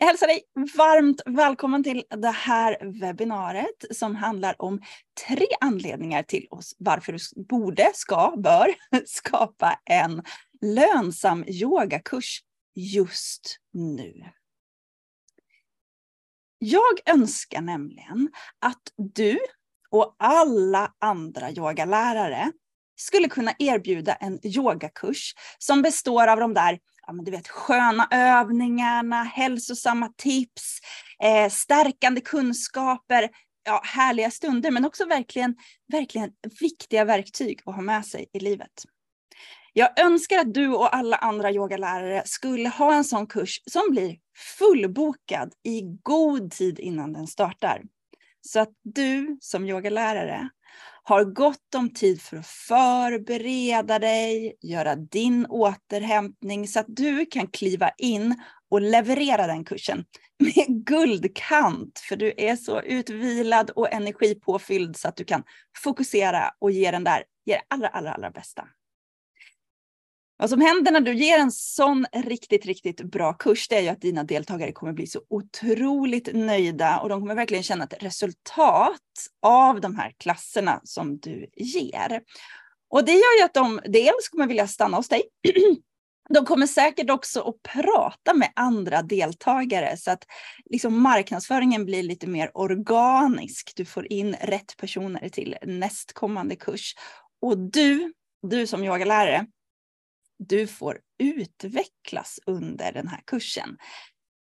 Jag hälsar dig varmt välkommen till det här webbinariet som handlar om tre anledningar till oss varför du borde, ska, bör skapa en lönsam yogakurs just nu. Jag önskar nämligen att du och alla andra yogalärare skulle kunna erbjuda en yogakurs som består av de där ja, men du vet, sköna övningarna, hälsosamma tips, eh, stärkande kunskaper, ja, härliga stunder, men också verkligen, verkligen viktiga verktyg att ha med sig i livet. Jag önskar att du och alla andra yogalärare skulle ha en sån kurs som blir fullbokad i god tid innan den startar. Så att du som yogalärare har gott om tid för att förbereda dig, göra din återhämtning så att du kan kliva in och leverera den kursen med guldkant. För du är så utvilad och energipåfylld så att du kan fokusera och ge den där, ge det allra, allra, allra bästa. Vad som händer när du ger en sån riktigt, riktigt bra kurs, det är ju att dina deltagare kommer bli så otroligt nöjda och de kommer verkligen känna ett resultat av de här klasserna som du ger. Och det gör ju att de dels kommer vilja stanna hos dig. De kommer säkert också att prata med andra deltagare så att liksom marknadsföringen blir lite mer organisk. Du får in rätt personer till nästkommande kurs. Och du, du som yogalärare, du får utvecklas under den här kursen.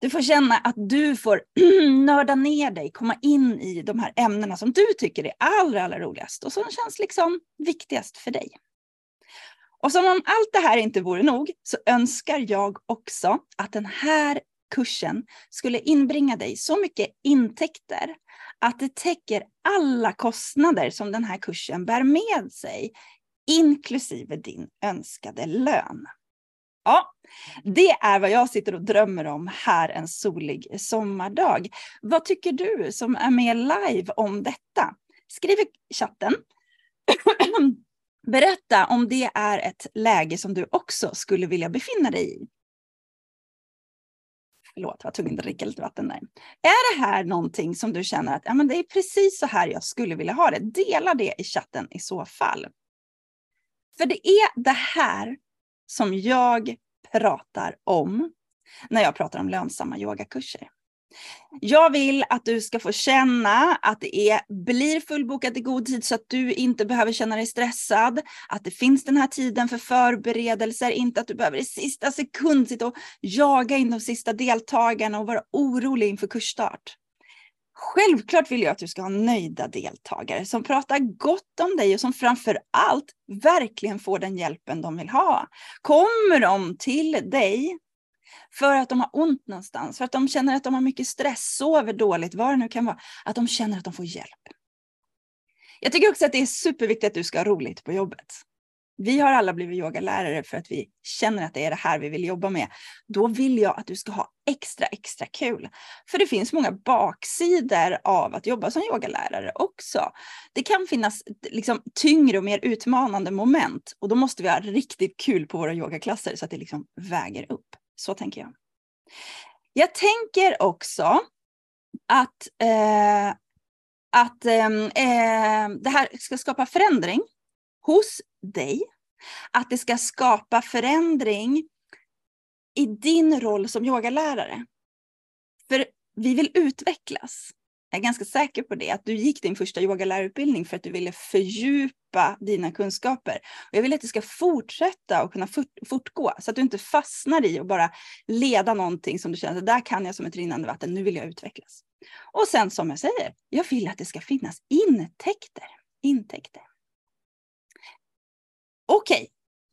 Du får känna att du får nörda ner dig, komma in i de här ämnena som du tycker är allra, allra roligast och som känns liksom viktigast för dig. Och som om allt det här inte vore nog så önskar jag också att den här kursen skulle inbringa dig så mycket intäkter att det täcker alla kostnader som den här kursen bär med sig inklusive din önskade lön. Ja, det är vad jag sitter och drömmer om här en solig sommardag. Vad tycker du som är med live om detta? Skriv i chatten. Berätta om det är ett läge som du också skulle vilja befinna dig i. Förlåt, jag var tvungen att dricka lite vatten där. Är det här någonting som du känner att ja, men det är precis så här jag skulle vilja ha det? Dela det i chatten i så fall. För det är det här som jag pratar om när jag pratar om lönsamma yogakurser. Jag vill att du ska få känna att det är, blir fullbokat i god tid så att du inte behöver känna dig stressad. Att det finns den här tiden för förberedelser, inte att du behöver i sista sekund sitta och jaga in de sista deltagarna och vara orolig inför kursstart. Självklart vill jag att du ska ha nöjda deltagare som pratar gott om dig och som framför allt verkligen får den hjälpen de vill ha. Kommer de till dig för att de har ont någonstans, för att de känner att de har mycket stress, sover dåligt, vad det nu kan vara, att de känner att de får hjälp. Jag tycker också att det är superviktigt att du ska ha roligt på jobbet vi har alla blivit yogalärare för att vi känner att det är det här vi vill jobba med. Då vill jag att du ska ha extra, extra kul. För det finns många baksidor av att jobba som yogalärare också. Det kan finnas liksom tyngre och mer utmanande moment och då måste vi ha riktigt kul på våra yogaklasser så att det liksom väger upp. Så tänker jag. Jag tänker också att, eh, att ehm, eh, det här ska skapa förändring hos dig. Att det ska skapa förändring i din roll som yogalärare. För vi vill utvecklas. Jag är ganska säker på det, att du gick din första yogalärarutbildning för att du ville fördjupa dina kunskaper. Och jag vill att det ska fortsätta och kunna fortgå, så att du inte fastnar i att bara leda någonting som du känner, att där kan jag som ett rinnande vatten, nu vill jag utvecklas. Och sen som jag säger, jag vill att det ska finnas intäkter. Intäkter. Okej,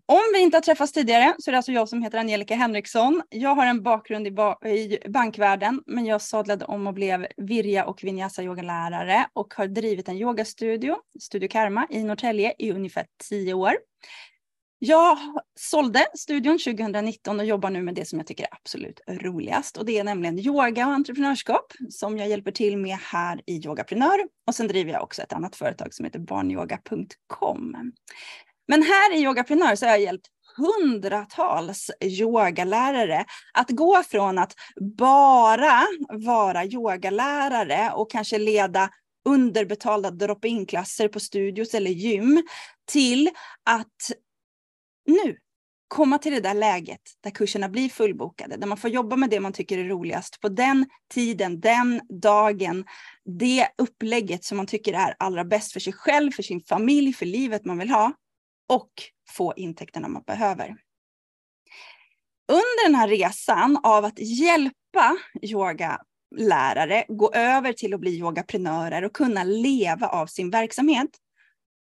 Om vi inte har träffats tidigare så är det alltså jag som heter Angelica Henriksson. Jag har en bakgrund i, ba i bankvärlden, men jag sadlade om och blev virja och vinyasa yogalärare och har drivit en yogastudio, Studio Karma, i Norrtälje i ungefär tio år. Jag sålde studion 2019 och jobbar nu med det som jag tycker är absolut roligast och det är nämligen yoga och entreprenörskap som jag hjälper till med här i Yogaprenör och sen driver jag också ett annat företag som heter barnyoga.com. Men här i Yogaprenör så har jag hjälpt hundratals yogalärare att gå från att bara vara yogalärare och kanske leda underbetalda drop-in-klasser på studios eller gym till att nu komma till det där läget där kurserna blir fullbokade, där man får jobba med det man tycker är roligast på den tiden, den dagen, det upplägget som man tycker är allra bäst för sig själv, för sin familj, för livet man vill ha och få intäkterna man behöver. Under den här resan av att hjälpa yogalärare gå över till att bli yogaprenörer och kunna leva av sin verksamhet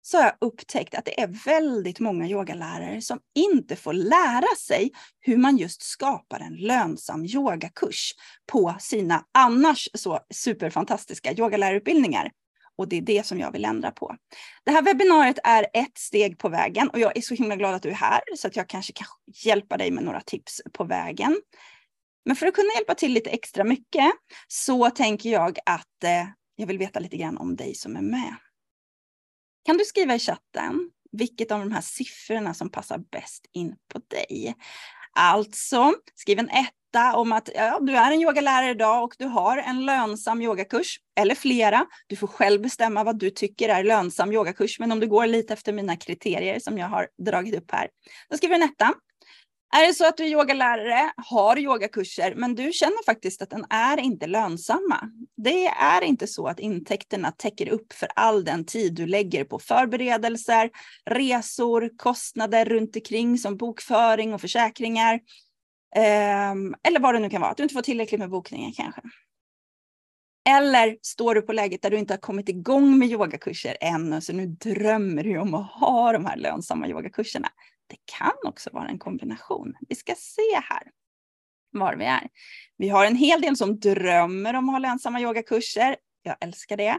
så har jag upptäckt att det är väldigt många yogalärare som inte får lära sig hur man just skapar en lönsam yogakurs på sina annars så superfantastiska yogalärarutbildningar. Och det är det som jag vill ändra på. Det här webbinariet är ett steg på vägen och jag är så himla glad att du är här så att jag kanske kan hjälpa dig med några tips på vägen. Men för att kunna hjälpa till lite extra mycket så tänker jag att eh, jag vill veta lite grann om dig som är med. Kan du skriva i chatten vilket av de här siffrorna som passar bäst in på dig? Alltså, skriv en etta om att ja, du är en yogalärare idag och du har en lönsam yogakurs, eller flera. Du får själv bestämma vad du tycker är lönsam yogakurs, men om du går lite efter mina kriterier som jag har dragit upp här, då skriver du en etta. Är det så att du är yogalärare, har yogakurser, men du känner faktiskt att den är inte lönsamma. Det är inte så att intäkterna täcker upp för all den tid du lägger på förberedelser, resor, kostnader runt omkring som bokföring och försäkringar. Ehm, eller vad det nu kan vara, att du inte får tillräckligt med bokningar kanske. Eller står du på läget där du inte har kommit igång med yogakurser än, så nu drömmer du om att ha de här lönsamma yogakurserna. Det kan också vara en kombination. Vi ska se här var vi är. Vi har en hel del som drömmer om att ha lönsamma yogakurser. Jag älskar det.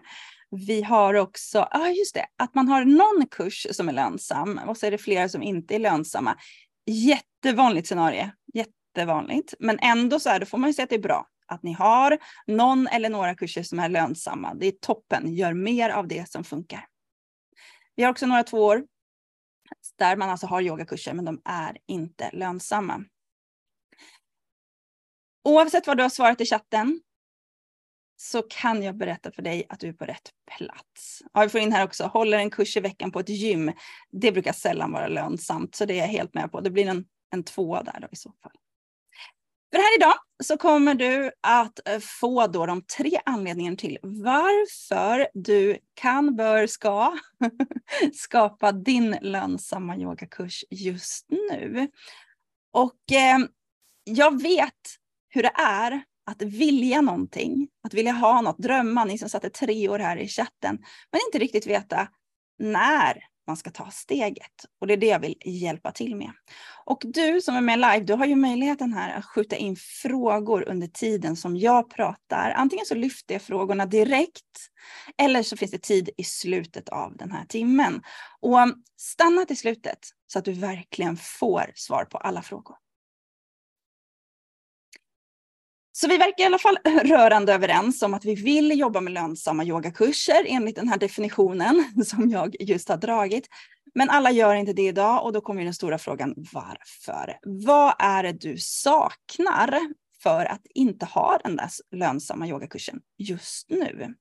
Vi har också, ja ah, just det, att man har någon kurs som är lönsam och så är det flera som inte är lönsamma. Jättevanligt scenario, jättevanligt. Men ändå så här, då får man ju säga att det är bra att ni har någon eller några kurser som är lönsamma. Det är toppen, gör mer av det som funkar. Vi har också några två år där man alltså har yogakurser, men de är inte lönsamma. Oavsett vad du har svarat i chatten så kan jag berätta för dig att du är på rätt plats. Ja, vi får in här också, håller en kurs i veckan på ett gym. Det brukar sällan vara lönsamt, så det är jag helt med på. Det blir en, en tvåa där då i så fall. För här idag så kommer du att eh, få då de tre anledningarna till varför du kan, bör, ska skapa din lönsamma yogakurs just nu. Och eh, jag vet hur det är att vilja någonting, att vilja ha något, drömma, ni som satte tre år här i chatten, men inte riktigt veta när man ska ta steget. Och det är det jag vill hjälpa till med. Och du som är med live, du har ju möjligheten här att skjuta in frågor under tiden som jag pratar. Antingen så lyfter jag frågorna direkt eller så finns det tid i slutet av den här timmen. Och stanna till slutet så att du verkligen får svar på alla frågor. Så vi verkar i alla fall rörande överens om att vi vill jobba med lönsamma yogakurser enligt den här definitionen som jag just har dragit. Men alla gör inte det idag och då kommer den stora frågan varför? Vad är det du saknar för att inte ha den där lönsamma yogakursen just nu?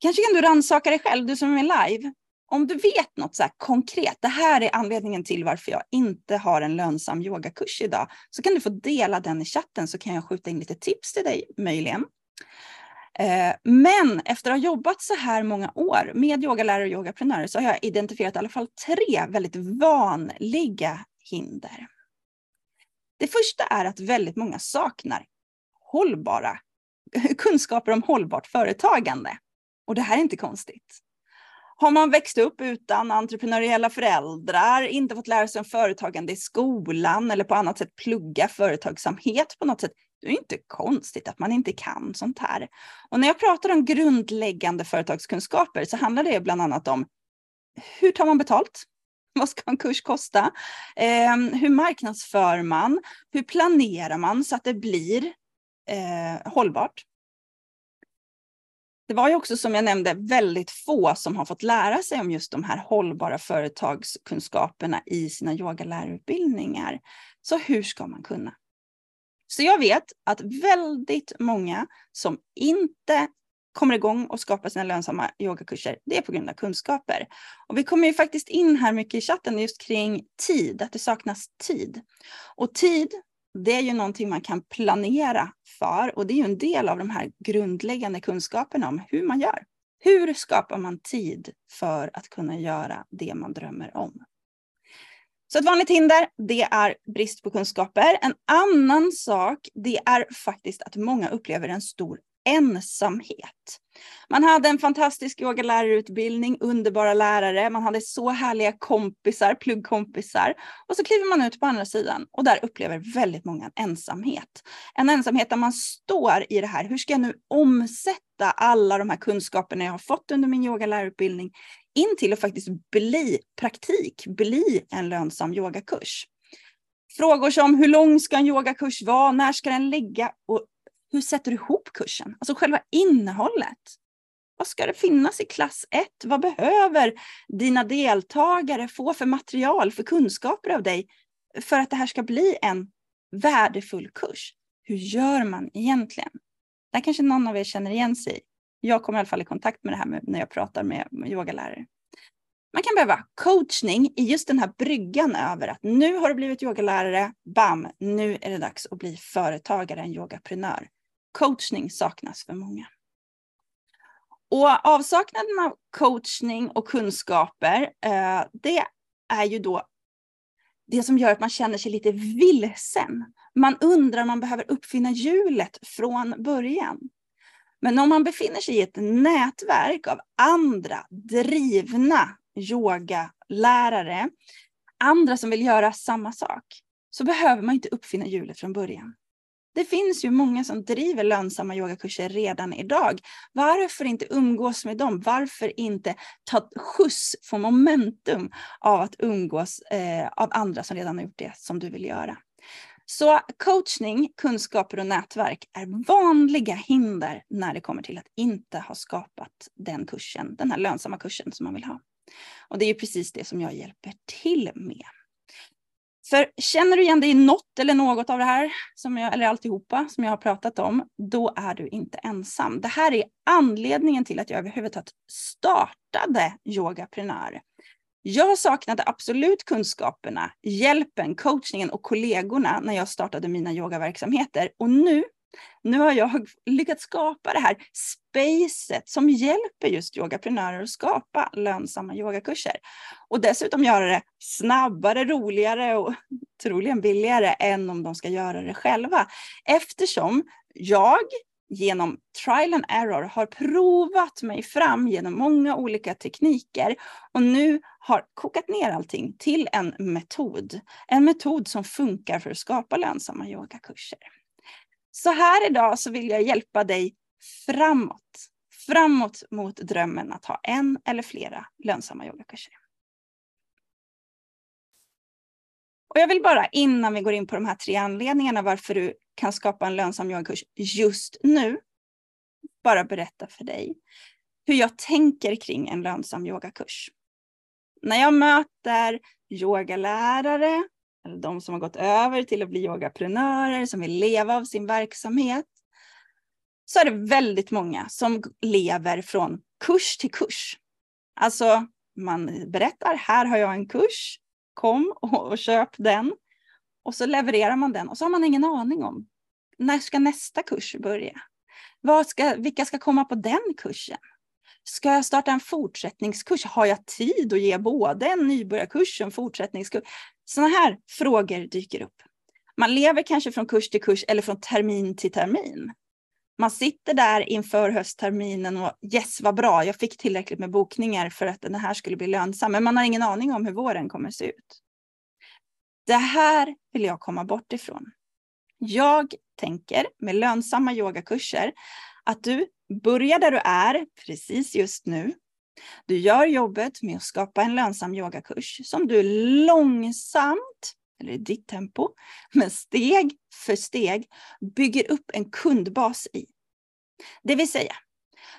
Kanske kan du rannsaka dig själv, du som är live om du vet något så konkret, det här är anledningen till varför jag inte har en lönsam yogakurs idag, så kan du få dela den i chatten så kan jag skjuta in lite tips till dig möjligen. Eh, men efter att ha jobbat så här många år med yogalärare och yogaprenörer så har jag identifierat i alla fall tre väldigt vanliga hinder. Det första är att väldigt många saknar hållbara kunskaper om hållbart företagande. Och det här är inte konstigt. Har man växt upp utan entreprenöriella föräldrar, inte fått lära sig om företagande i skolan eller på annat sätt plugga företagsamhet på något sätt, det är inte konstigt att man inte kan sånt här. Och när jag pratar om grundläggande företagskunskaper så handlar det bland annat om hur tar man betalt? Vad ska en kurs kosta? Eh, hur marknadsför man? Hur planerar man så att det blir eh, hållbart? Det var ju också som jag nämnde väldigt få som har fått lära sig om just de här hållbara företagskunskaperna i sina yogalärarutbildningar. Så hur ska man kunna? Så jag vet att väldigt många som inte kommer igång och skapar sina lönsamma yogakurser, det är på grund av kunskaper. Och vi kommer ju faktiskt in här mycket i chatten just kring tid, att det saknas tid. Och tid, det är ju någonting man kan planera för och det är ju en del av de här grundläggande kunskaperna om hur man gör. Hur skapar man tid för att kunna göra det man drömmer om? Så ett vanligt hinder, det är brist på kunskaper. En annan sak, det är faktiskt att många upplever en stor ensamhet. Man hade en fantastisk yogalärarutbildning, underbara lärare, man hade så härliga kompisar, pluggkompisar. Och så kliver man ut på andra sidan och där upplever väldigt många en ensamhet. En ensamhet där man står i det här, hur ska jag nu omsätta alla de här kunskaperna jag har fått under min yogalärarutbildning in till att faktiskt bli praktik, bli en lönsam yogakurs. Frågor som hur lång ska en yogakurs vara, när ska den ligga och hur sätter du ihop kursen? Alltså själva innehållet. Vad ska det finnas i klass 1? Vad behöver dina deltagare få för material, för kunskaper av dig för att det här ska bli en värdefull kurs? Hur gör man egentligen? Det kanske någon av er känner igen sig. Jag kommer i alla fall i kontakt med det här när jag pratar med yogalärare. Man kan behöva coachning i just den här bryggan över att nu har du blivit yogalärare, bam, nu är det dags att bli företagare, en yogaprenör coachning saknas för många. Och avsaknaden av coachning och kunskaper, eh, det är ju då det som gör att man känner sig lite vilsen. Man undrar om man behöver uppfinna hjulet från början. Men om man befinner sig i ett nätverk av andra drivna yogalärare, andra som vill göra samma sak, så behöver man inte uppfinna hjulet från början. Det finns ju många som driver lönsamma yogakurser redan idag. Varför inte umgås med dem? Varför inte ta skjuts, få momentum av att umgås eh, av andra som redan har gjort det som du vill göra? Så coachning, kunskaper och nätverk är vanliga hinder när det kommer till att inte ha skapat den kursen, den här lönsamma kursen som man vill ha. Och det är ju precis det som jag hjälper till med. För känner du igen dig i något eller något av det här, som jag, eller alltihopa som jag har pratat om, då är du inte ensam. Det här är anledningen till att jag överhuvudtaget startade Yogaprenör. Jag saknade absolut kunskaperna, hjälpen, coachningen och kollegorna när jag startade mina yogaverksamheter. Och nu nu har jag lyckats skapa det här spacet som hjälper just yogaprenörer att skapa lönsamma yogakurser. Och dessutom göra det snabbare, roligare och troligen billigare än om de ska göra det själva. Eftersom jag genom trial and error har provat mig fram genom många olika tekniker och nu har kokat ner allting till en metod. En metod som funkar för att skapa lönsamma yogakurser. Så här idag så vill jag hjälpa dig framåt. Framåt mot drömmen att ha en eller flera lönsamma yogakurser. Och jag vill bara innan vi går in på de här tre anledningarna varför du kan skapa en lönsam yogakurs just nu, bara berätta för dig hur jag tänker kring en lönsam yogakurs. När jag möter yogalärare, eller de som har gått över till att bli yogaprenörer, som vill leva av sin verksamhet, så är det väldigt många som lever från kurs till kurs. Alltså, man berättar, här har jag en kurs, kom och köp den. Och så levererar man den och så har man ingen aning om när ska nästa kurs börja? Vad ska, vilka ska komma på den kursen? Ska jag starta en fortsättningskurs? Har jag tid att ge både en nybörjarkurs och en fortsättningskurs? Sådana här frågor dyker upp. Man lever kanske från kurs till kurs eller från termin till termin. Man sitter där inför höstterminen och yes vad bra, jag fick tillräckligt med bokningar för att den här skulle bli lönsam. Men man har ingen aning om hur våren kommer se ut. Det här vill jag komma bort ifrån. Jag tänker med lönsamma yogakurser att du börjar där du är precis just nu. Du gör jobbet med att skapa en lönsam yogakurs som du långsamt, eller i ditt tempo, men steg för steg bygger upp en kundbas i. Det vill säga,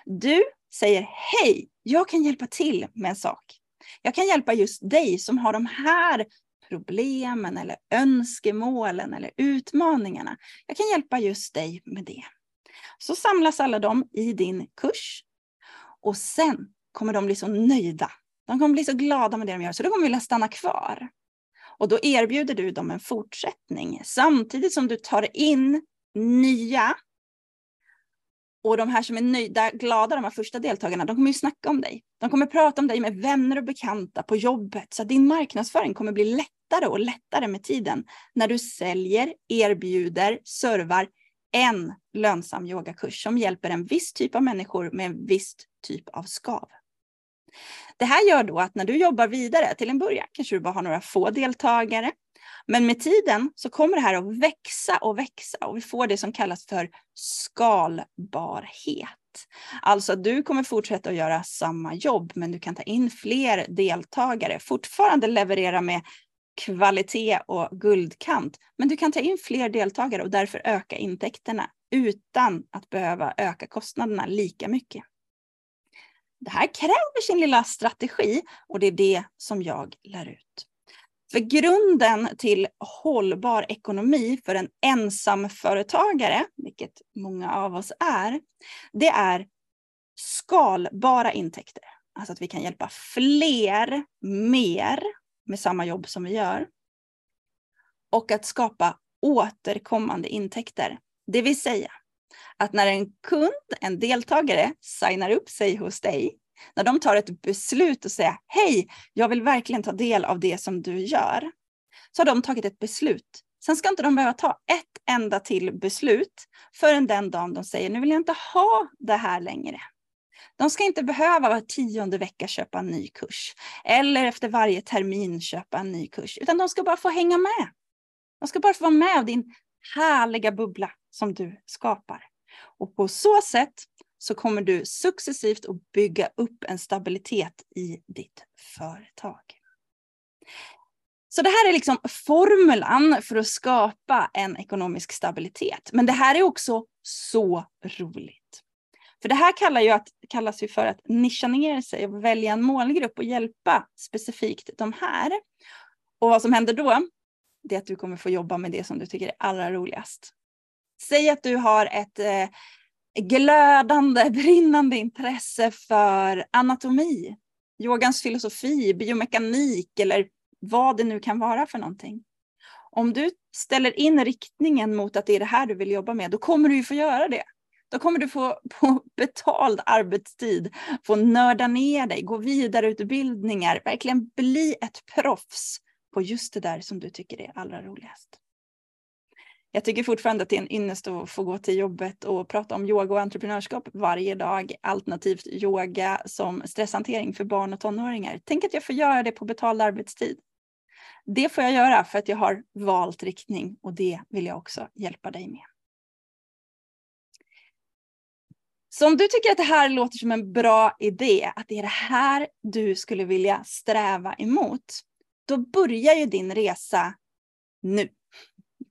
du säger hej, jag kan hjälpa till med en sak. Jag kan hjälpa just dig som har de här problemen eller önskemålen eller utmaningarna. Jag kan hjälpa just dig med det. Så samlas alla de i din kurs och sen kommer de bli så nöjda. De kommer bli så glada med det de gör så de kommer vilja stanna kvar. Och då erbjuder du dem en fortsättning samtidigt som du tar in nya. Och de här som är nöjda, glada, de här första deltagarna, de kommer ju snacka om dig. De kommer prata om dig med vänner och bekanta på jobbet. Så din marknadsföring kommer bli lättare och lättare med tiden när du säljer, erbjuder, servar en lönsam yogakurs som hjälper en viss typ av människor med en viss typ av skav. Det här gör då att när du jobbar vidare, till en början kanske du bara har några få deltagare, men med tiden så kommer det här att växa och växa och vi får det som kallas för skalbarhet. Alltså du kommer fortsätta att göra samma jobb, men du kan ta in fler deltagare, fortfarande leverera med kvalitet och guldkant. Men du kan ta in fler deltagare och därför öka intäkterna utan att behöva öka kostnaderna lika mycket. Det här kräver sin lilla strategi och det är det som jag lär ut. För grunden till hållbar ekonomi för en ensamföretagare, vilket många av oss är, det är skalbara intäkter. Alltså att vi kan hjälpa fler mer med samma jobb som vi gör. Och att skapa återkommande intäkter. Det vill säga att när en kund, en deltagare, signar upp sig hos dig, när de tar ett beslut och säger hej, jag vill verkligen ta del av det som du gör, så har de tagit ett beslut. Sen ska inte de behöva ta ett enda till beslut förrän den dagen de säger nu vill jag inte ha det här längre. De ska inte behöva var tionde vecka köpa en ny kurs eller efter varje termin köpa en ny kurs, utan de ska bara få hänga med. De ska bara få vara med av din härliga bubbla som du skapar. Och på så sätt så kommer du successivt att bygga upp en stabilitet i ditt företag. Så det här är liksom formulan för att skapa en ekonomisk stabilitet. Men det här är också så roligt. För det här kallar ju att, kallas ju för att nischa ner sig och välja en målgrupp och hjälpa specifikt de här. Och vad som händer då, det är att du kommer få jobba med det som du tycker är allra roligast. Säg att du har ett eh, glödande, brinnande intresse för anatomi, yogans filosofi, biomekanik eller vad det nu kan vara för någonting. Om du ställer in riktningen mot att det är det här du vill jobba med, då kommer du ju få göra det. Då kommer du få på betald arbetstid få nörda ner dig, gå vidareutbildningar, verkligen bli ett proffs på just det där som du tycker är allra roligast. Jag tycker fortfarande att det är en ynnest att få gå till jobbet och prata om yoga och entreprenörskap varje dag, alternativt yoga som stresshantering för barn och tonåringar. Tänk att jag får göra det på betald arbetstid. Det får jag göra för att jag har valt riktning och det vill jag också hjälpa dig med. Så om du tycker att det här låter som en bra idé, att det är det här du skulle vilja sträva emot, då börjar ju din resa nu.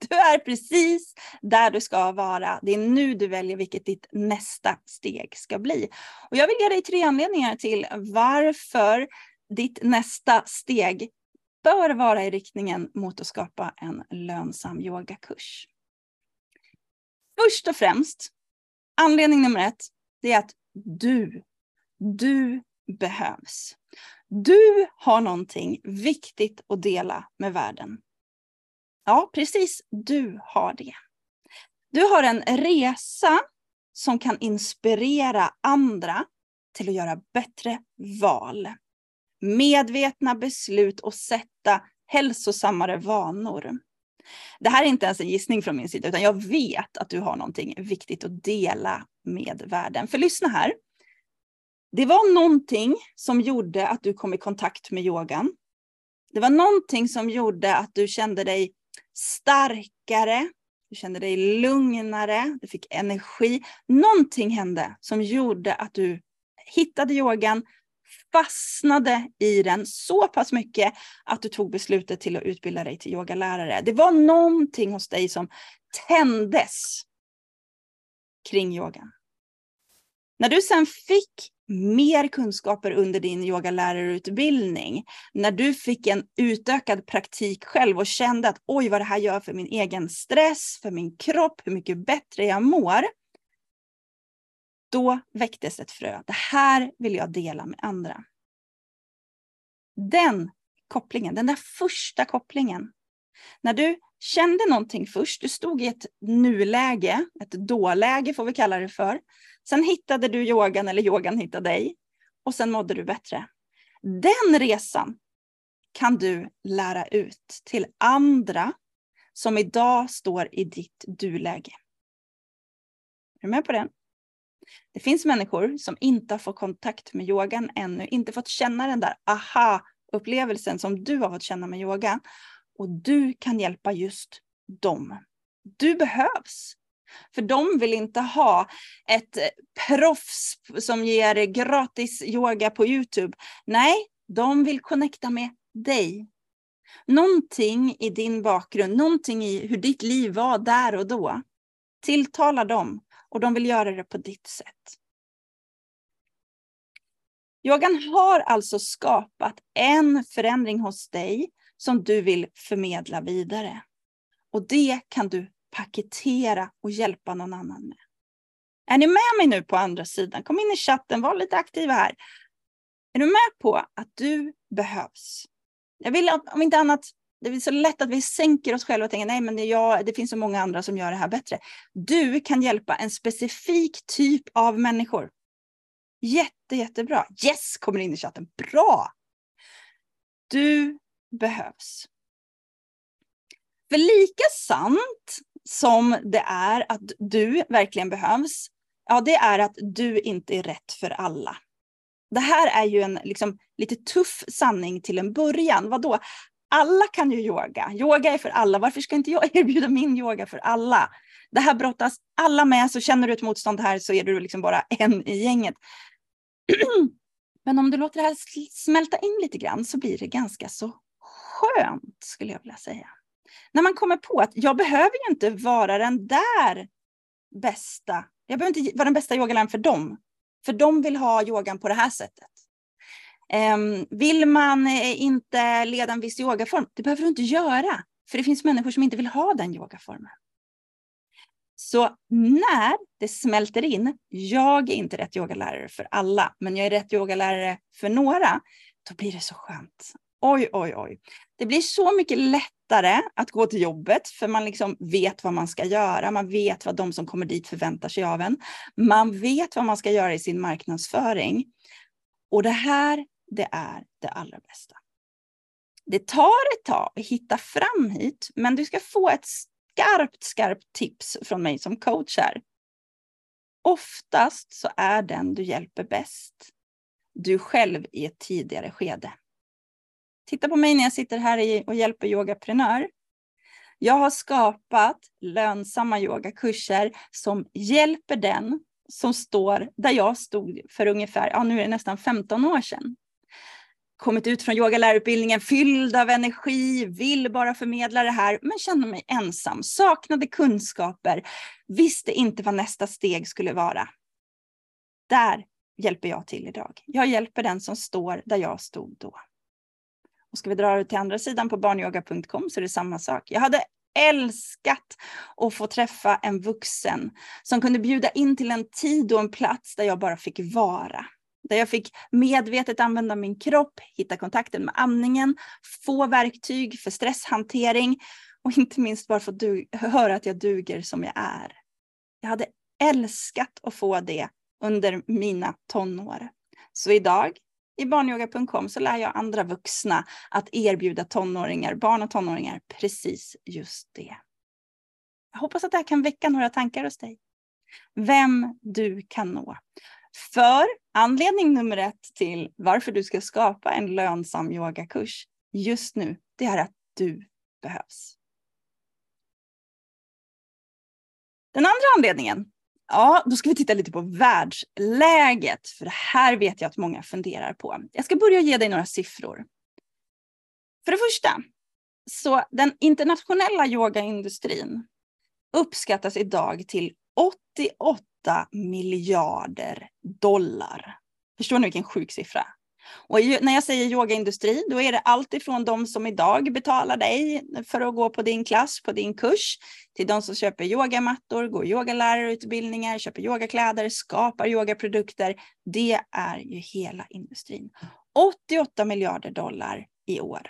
Du är precis där du ska vara. Det är nu du väljer vilket ditt nästa steg ska bli. Och jag vill ge dig tre anledningar till varför ditt nästa steg bör vara i riktningen mot att skapa en lönsam yogakurs. Först och främst, anledning nummer ett, det är att du, du behövs. Du har någonting viktigt att dela med världen. Ja, precis. Du har det. Du har en resa som kan inspirera andra till att göra bättre val. Medvetna beslut och sätta hälsosammare vanor. Det här är inte ens en gissning från min sida, utan jag vet att du har någonting viktigt att dela med världen. För lyssna här. Det var någonting som gjorde att du kom i kontakt med yogan. Det var någonting som gjorde att du kände dig starkare, du kände dig lugnare, du fick energi. Någonting hände som gjorde att du hittade yogan, fastnade i den så pass mycket att du tog beslutet till att utbilda dig till yogalärare. Det var någonting hos dig som tändes kring yogan. När du sen fick mer kunskaper under din yogalärarutbildning, när du fick en utökad praktik själv och kände att oj vad det här gör för min egen stress, för min kropp, hur mycket bättre jag mår. Då väcktes ett frö. Det här vill jag dela med andra. Den kopplingen, den där första kopplingen. När du kände någonting först, du stod i ett nuläge, ett dåläge får vi kalla det för. Sen hittade du yogan eller yogan hittade dig och sen mådde du bättre. Den resan kan du lära ut till andra som idag står i ditt du-läge. Är du med på den? Det finns människor som inte har fått kontakt med yogan ännu, inte fått känna den där aha-upplevelsen som du har fått känna med yoga. Och du kan hjälpa just dem. Du behövs. För de vill inte ha ett eh, proffs som ger gratis yoga på Youtube. Nej, de vill connecta med dig. Någonting i din bakgrund, någonting i hur ditt liv var där och då tilltalar dem och de vill göra det på ditt sätt. Yogan har alltså skapat en förändring hos dig som du vill förmedla vidare. Och det kan du paketera och hjälpa någon annan med. Är ni med mig nu på andra sidan? Kom in i chatten, var lite aktiva här. Är du med på att du behövs? Jag vill om inte annat, det är så lätt att vi sänker oss själva och tänker nej men det, jag, det finns så många andra som gör det här bättre. Du kan hjälpa en specifik typ av människor. Jätte, jättebra. Yes, kommer in i chatten. Bra! Du behövs. För lika sant som det är att du verkligen behövs, ja det är att du inte är rätt för alla. Det här är ju en liksom, lite tuff sanning till en början. Vadå? Alla kan ju yoga. Yoga är för alla. Varför ska inte jag erbjuda min yoga för alla? Det här brottas alla med, så känner du ett motstånd här så är du liksom bara en i gänget. Men om du låter det här smälta in lite grann så blir det ganska så skönt skulle jag vilja säga. När man kommer på att jag behöver ju inte vara den där bästa. Jag behöver inte vara den bästa yogaläraren för dem. För de vill ha yogan på det här sättet. Ehm, vill man eh, inte leda en viss yogaform, det behöver du inte göra. För det finns människor som inte vill ha den yogaformen. Så när det smälter in, jag är inte rätt yogalärare för alla, men jag är rätt yogalärare för några, då blir det så skönt. Oj, oj, oj. Det blir så mycket lättare att gå till jobbet för man liksom vet vad man ska göra. Man vet vad de som kommer dit förväntar sig av en. Man vet vad man ska göra i sin marknadsföring. Och det här, det är det allra bästa. Det tar ett tag att hitta fram hit, men du ska få ett skarpt, skarpt tips från mig som coach här. Oftast så är den du hjälper bäst du själv i ett tidigare skede. Titta på mig när jag sitter här och hjälper yogaprenör. Jag har skapat lönsamma yogakurser som hjälper den som står där jag stod för ungefär, ja nu är det nästan 15 år sedan. Kommit ut från yogalärarutbildningen fylld av energi, vill bara förmedla det här, men kände mig ensam, saknade kunskaper, visste inte vad nästa steg skulle vara. Där hjälper jag till idag. Jag hjälper den som står där jag stod då. Och ska vi dra det till andra sidan på barnyoga.com så är det samma sak. Jag hade älskat att få träffa en vuxen som kunde bjuda in till en tid och en plats där jag bara fick vara. Där jag fick medvetet använda min kropp, hitta kontakten med andningen, få verktyg för stresshantering och inte minst bara få höra att jag duger som jag är. Jag hade älskat att få det under mina tonår. Så idag i barnyoga.com så lär jag andra vuxna att erbjuda tonåringar, barn och tonåringar precis just det. Jag hoppas att det här kan väcka några tankar hos dig. Vem du kan nå. För anledning nummer ett till varför du ska skapa en lönsam yogakurs just nu, det är att du behövs. Den andra anledningen, ja, då ska vi titta lite på världsläget, för det här vet jag att många funderar på. Jag ska börja ge dig några siffror. För det första, så den internationella yogaindustrin uppskattas idag till 88 miljarder dollar. Förstår ni vilken sjuk siffra? Och när jag säger yogaindustri, då är det allt ifrån de som idag betalar dig för att gå på din klass, på din kurs, till de som köper yogamattor, går yogalärarutbildningar, köper yogakläder, skapar yogaprodukter. Det är ju hela industrin. 88 miljarder dollar i år.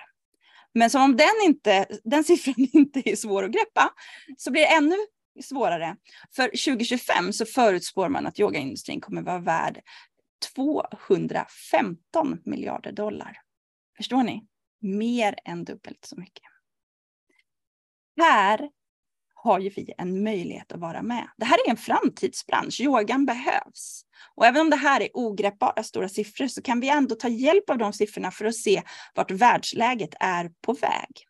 Men som om den, inte, den siffran inte är svår att greppa, så blir det ännu svårare. För 2025 så förutspår man att yogaindustrin kommer vara värd 215 miljarder dollar. Förstår ni? Mer än dubbelt så mycket. Här har ju vi en möjlighet att vara med. Det här är en framtidsbransch. Yogan behövs. Och även om det här är ogreppbara stora siffror så kan vi ändå ta hjälp av de siffrorna för att se vart världsläget är på väg.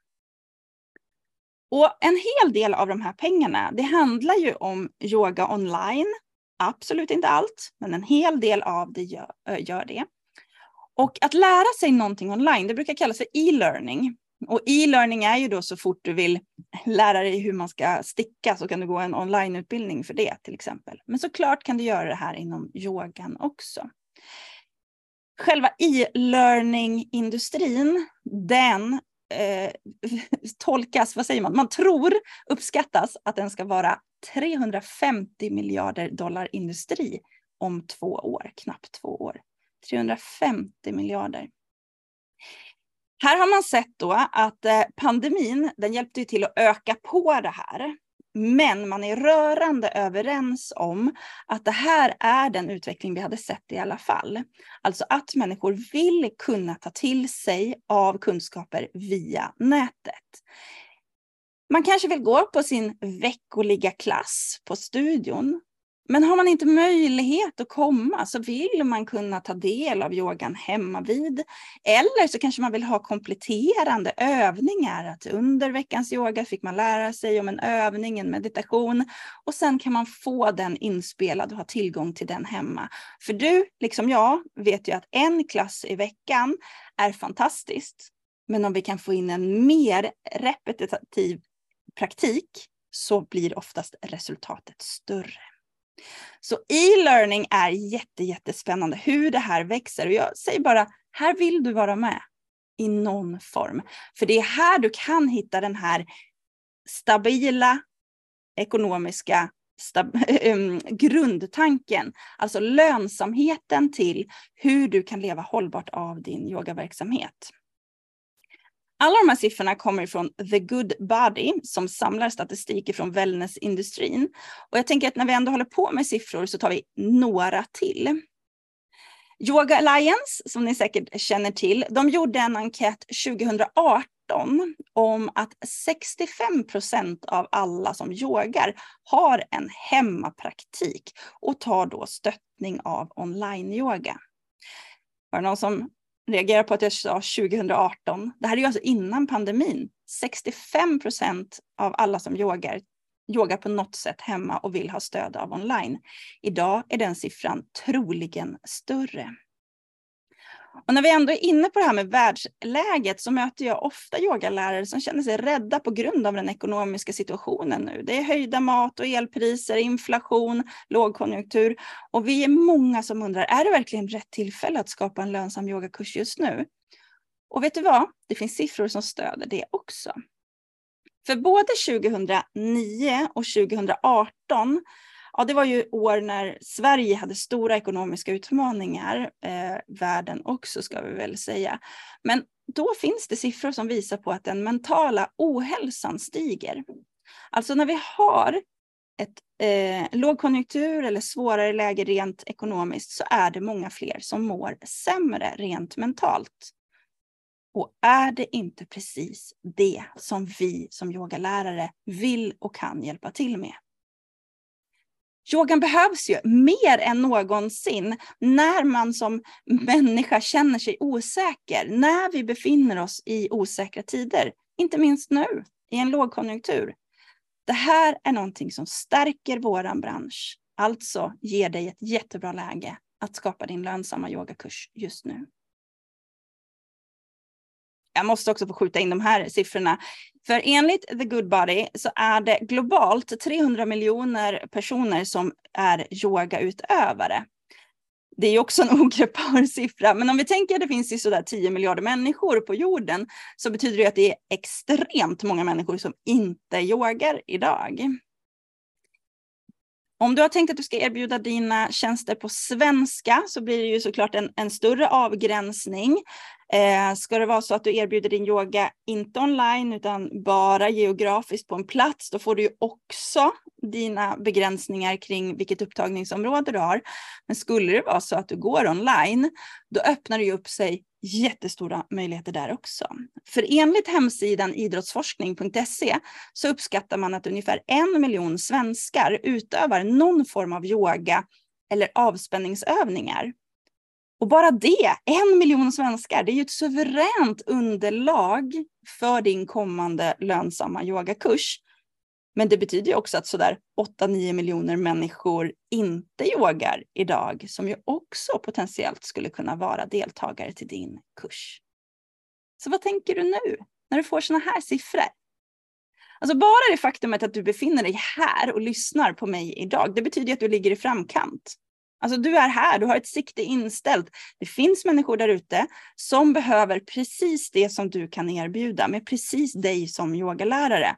Och en hel del av de här pengarna, det handlar ju om yoga online. Absolut inte allt, men en hel del av det gör, gör det. Och att lära sig någonting online, det brukar kallas för e-learning. Och e-learning är ju då så fort du vill lära dig hur man ska sticka så kan du gå en onlineutbildning för det till exempel. Men såklart kan du göra det här inom yogan också. Själva e-learning-industrin, den eh, tolkas, vad säger man, man tror, uppskattas att den ska vara 350 miljarder dollar industri om två år, knappt två år. 350 miljarder. Här har man sett då att eh, pandemin, den hjälpte till att öka på det här. Men man är rörande överens om att det här är den utveckling vi hade sett i alla fall. Alltså att människor vill kunna ta till sig av kunskaper via nätet. Man kanske vill gå på sin veckoliga klass på studion men har man inte möjlighet att komma så vill man kunna ta del av yogan hemma vid. Eller så kanske man vill ha kompletterande övningar. Att under veckans yoga fick man lära sig om en övning, en meditation. Och sen kan man få den inspelad och ha tillgång till den hemma. För du, liksom jag, vet ju att en klass i veckan är fantastiskt. Men om vi kan få in en mer repetitiv praktik så blir oftast resultatet större. Så e-learning är jätte, jättespännande hur det här växer. Och jag säger bara, här vill du vara med i någon form. För det är här du kan hitta den här stabila ekonomiska stab grundtanken, alltså lönsamheten till hur du kan leva hållbart av din yogaverksamhet. Alla de här siffrorna kommer från The Good Body som samlar statistik från wellnessindustrin. Och jag tänker att när vi ändå håller på med siffror så tar vi några till. Yoga Alliance, som ni säkert känner till, de gjorde en enkät 2018 om att 65 procent av alla som yogar har en hemmapraktik och tar då stöttning av online-yoga. Var det någon som reagerar på att jag sa 2018. Det här är ju alltså innan pandemin. 65 procent av alla som yogar yogar på något sätt hemma och vill ha stöd av online. Idag är den siffran troligen större. Och när vi ändå är inne på det här med världsläget så möter jag ofta yogalärare som känner sig rädda på grund av den ekonomiska situationen nu. Det är höjda mat och elpriser, inflation, lågkonjunktur och vi är många som undrar, är det verkligen rätt tillfälle att skapa en lönsam yogakurs just nu? Och vet du vad? Det finns siffror som stöder det också. För både 2009 och 2018 ja, det var ju år när Sverige hade stora ekonomiska utmaningar, eh, världen också ska vi väl säga. Men då finns det siffror som visar på att den mentala ohälsan stiger. Alltså när vi har ett eh, lågkonjunktur eller svårare läge rent ekonomiskt så är det många fler som mår sämre rent mentalt. Och är det inte precis det som vi som yogalärare vill och kan hjälpa till med? Yogan behövs ju mer än någonsin när man som människa känner sig osäker, när vi befinner oss i osäkra tider, inte minst nu i en lågkonjunktur. Det här är någonting som stärker våran bransch, alltså ger dig ett jättebra läge att skapa din lönsamma yogakurs just nu. Jag måste också få skjuta in de här siffrorna. För enligt The Good Body så är det globalt 300 miljoner personer som är yogautövare. Det är också en ogreppbar siffra, men om vi tänker att det finns ju sådär 10 miljarder människor på jorden så betyder det att det är extremt många människor som inte yogar idag. Om du har tänkt att du ska erbjuda dina tjänster på svenska så blir det ju såklart en, en större avgränsning. Eh, ska det vara så att du erbjuder din yoga inte online utan bara geografiskt på en plats, då får du ju också dina begränsningar kring vilket upptagningsområde du har. Men skulle det vara så att du går online, då öppnar det ju upp sig jättestora möjligheter där också. För enligt hemsidan idrottsforskning.se så uppskattar man att ungefär en miljon svenskar utövar någon form av yoga eller avspänningsövningar. Och bara det, en miljon svenskar, det är ju ett suveränt underlag för din kommande lönsamma yogakurs. Men det betyder ju också att sådär 8-9 miljoner människor inte yogar idag, som ju också potentiellt skulle kunna vara deltagare till din kurs. Så vad tänker du nu när du får sådana här siffror? Alltså bara det faktumet att du befinner dig här och lyssnar på mig idag, det betyder att du ligger i framkant. Alltså du är här, du har ett sikte inställt. Det finns människor där ute som behöver precis det som du kan erbjuda med precis dig som yogalärare.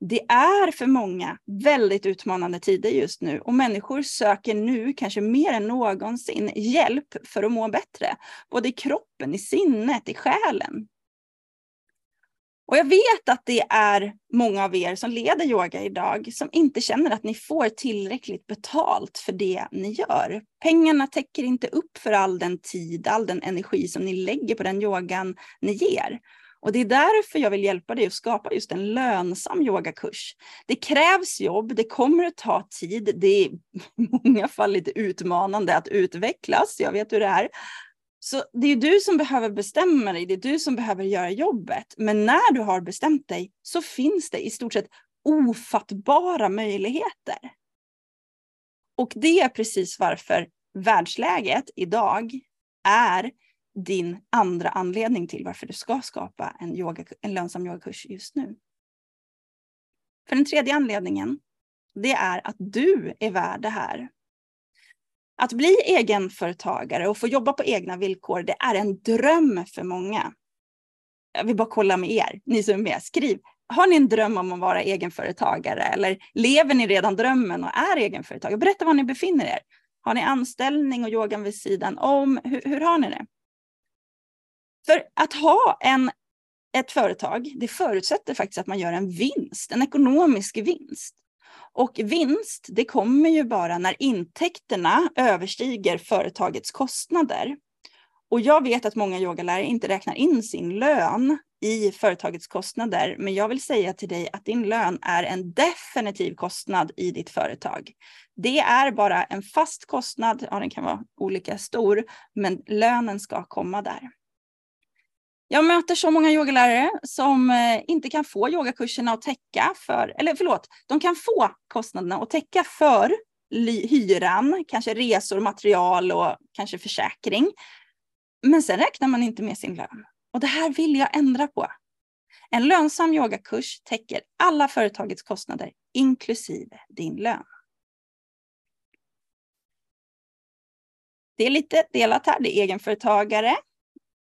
Det är för många väldigt utmanande tider just nu och människor söker nu, kanske mer än någonsin, hjälp för att må bättre. Både i kroppen, i sinnet, i själen. Och jag vet att det är många av er som leder yoga idag som inte känner att ni får tillräckligt betalt för det ni gör. Pengarna täcker inte upp för all den tid, all den energi som ni lägger på den yogan ni ger. Och det är därför jag vill hjälpa dig att skapa just en lönsam yogakurs. Det krävs jobb, det kommer att ta tid, det är i många fall lite utmanande att utvecklas, jag vet hur det är. Så det är du som behöver bestämma dig, det är du som behöver göra jobbet. Men när du har bestämt dig så finns det i stort sett ofattbara möjligheter. Och det är precis varför världsläget idag är din andra anledning till varför du ska skapa en, yoga, en lönsam yogakurs just nu. För den tredje anledningen, det är att du är värd det här. Att bli egenföretagare och få jobba på egna villkor, det är en dröm för många. Jag vill bara kolla med er, ni som är med. Skriv, har ni en dröm om att vara egenföretagare eller lever ni redan drömmen och är egenföretagare? Berätta var ni befinner er. Har ni anställning och yogan vid sidan om? Hur, hur har ni det? För att ha en, ett företag, det förutsätter faktiskt att man gör en vinst, en ekonomisk vinst. Och vinst, det kommer ju bara när intäkterna överstiger företagets kostnader. Och jag vet att många yogalärare inte räknar in sin lön i företagets kostnader, men jag vill säga till dig att din lön är en definitiv kostnad i ditt företag. Det är bara en fast kostnad, ja den kan vara olika stor, men lönen ska komma där. Jag möter så många yogalärare som eh, inte kan få yogakurserna att täcka för, eller förlåt, de kan få kostnaderna att täcka för hyran, kanske resor, material och kanske försäkring. Men sen räknar man inte med sin lön. Och det här vill jag ändra på. En lönsam yogakurs täcker alla företagets kostnader, inklusive din lön. Det är lite delat här. Det är egenföretagare,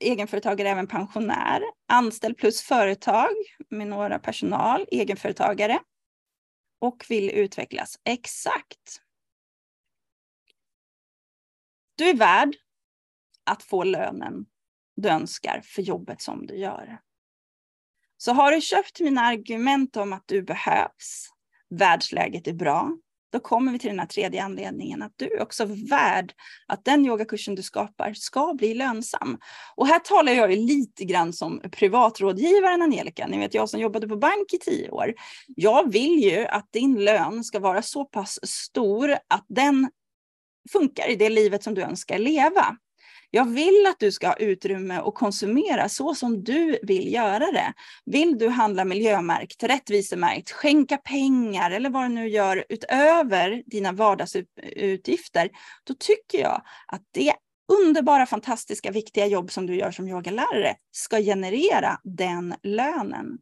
egenföretagare, även pensionär, anställd plus företag med några personal, egenföretagare och vill utvecklas. Exakt. Du är värd att få lönen du önskar för jobbet som du gör. Så har du köpt mina argument om att du behövs, världsläget är bra, då kommer vi till den här tredje anledningen, att du är också värd att den yogakursen du skapar ska bli lönsam. Och här talar jag ju lite grann som privatrådgivaren Angelica, ni vet jag som jobbade på bank i tio år. Jag vill ju att din lön ska vara så pass stor att den funkar i det livet som du önskar leva. Jag vill att du ska ha utrymme att konsumera så som du vill göra det. Vill du handla miljömärkt, rättvisemärkt, skänka pengar eller vad du nu gör utöver dina vardagsutgifter, då tycker jag att det underbara, fantastiska, viktiga jobb som du gör som yogalärare ska generera den lönen.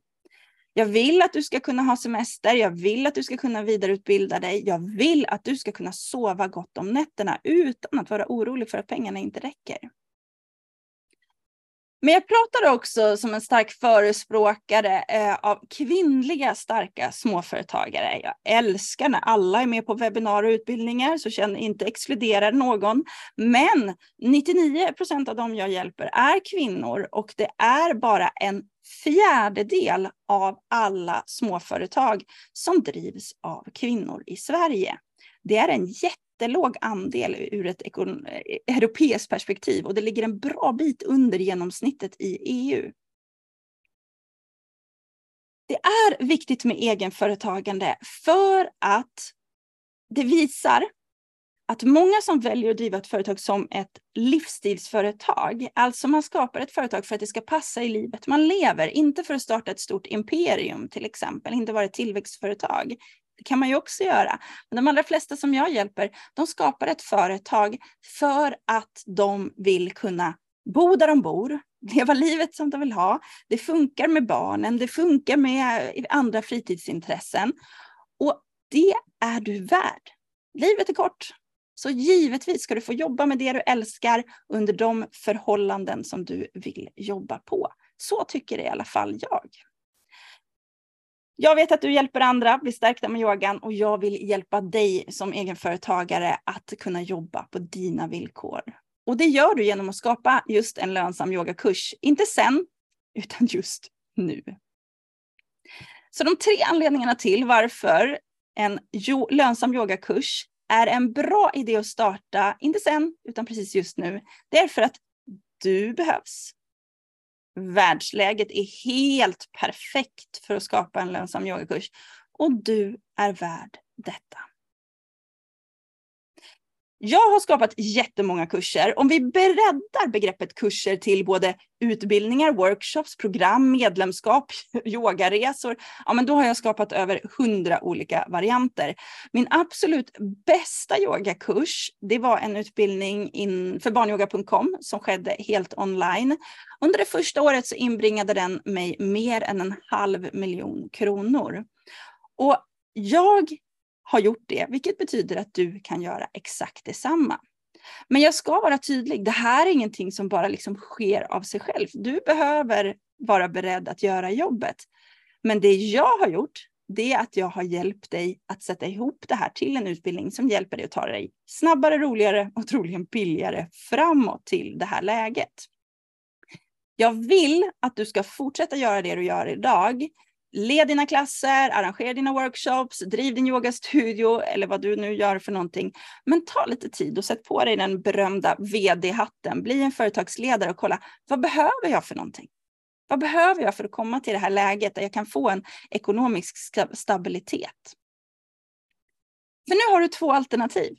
Jag vill att du ska kunna ha semester, jag vill att du ska kunna vidareutbilda dig, jag vill att du ska kunna sova gott om nätterna utan att vara orolig för att pengarna inte räcker. Men jag pratar också som en stark förespråkare eh, av kvinnliga starka småföretagare. Jag älskar när alla är med på webbinar och utbildningar, så känner inte exkluderar någon. Men 99 procent av dem jag hjälper är kvinnor och det är bara en fjärdedel av alla småföretag som drivs av kvinnor i Sverige. Det är en jättelåg andel ur ett eh, europeiskt perspektiv och det ligger en bra bit under genomsnittet i EU. Det är viktigt med egenföretagande för att det visar att många som väljer att driva ett företag som ett livsstilsföretag, alltså man skapar ett företag för att det ska passa i livet man lever, inte för att starta ett stort imperium till exempel, inte vara ett tillväxtföretag. Det kan man ju också göra. Men de allra flesta som jag hjälper, de skapar ett företag för att de vill kunna bo där de bor, leva livet som de vill ha. Det funkar med barnen, det funkar med andra fritidsintressen. Och det är du värd. Livet är kort. Så givetvis ska du få jobba med det du älskar under de förhållanden som du vill jobba på. Så tycker i alla fall jag. Jag vet att du hjälper andra bli stärkta med yogan och jag vill hjälpa dig som egenföretagare att kunna jobba på dina villkor. Och det gör du genom att skapa just en lönsam yogakurs. Inte sen, utan just nu. Så de tre anledningarna till varför en lönsam yogakurs är en bra idé att starta, inte sen, utan precis just nu, det är för att du behövs. Världsläget är helt perfekt för att skapa en lönsam yogakurs och du är värd detta. Jag har skapat jättemånga kurser. Om vi breddar begreppet kurser till både utbildningar, workshops, program, medlemskap, yogaresor, ja men då har jag skapat över hundra olika varianter. Min absolut bästa yogakurs, det var en utbildning in, för barnyoga.com som skedde helt online. Under det första året så inbringade den mig mer än en halv miljon kronor. Och jag har gjort det, vilket betyder att du kan göra exakt detsamma. Men jag ska vara tydlig, det här är ingenting som bara liksom sker av sig själv. Du behöver vara beredd att göra jobbet. Men det jag har gjort, det är att jag har hjälpt dig att sätta ihop det här till en utbildning som hjälper dig att ta dig snabbare, roligare och troligen billigare framåt till det här läget. Jag vill att du ska fortsätta göra det du gör idag, Led dina klasser, arrangera dina workshops, driv din yogastudio eller vad du nu gör för någonting. Men ta lite tid och sätt på dig den berömda vd-hatten. Bli en företagsledare och kolla, vad behöver jag för någonting? Vad behöver jag för att komma till det här läget där jag kan få en ekonomisk stabilitet? För nu har du två alternativ.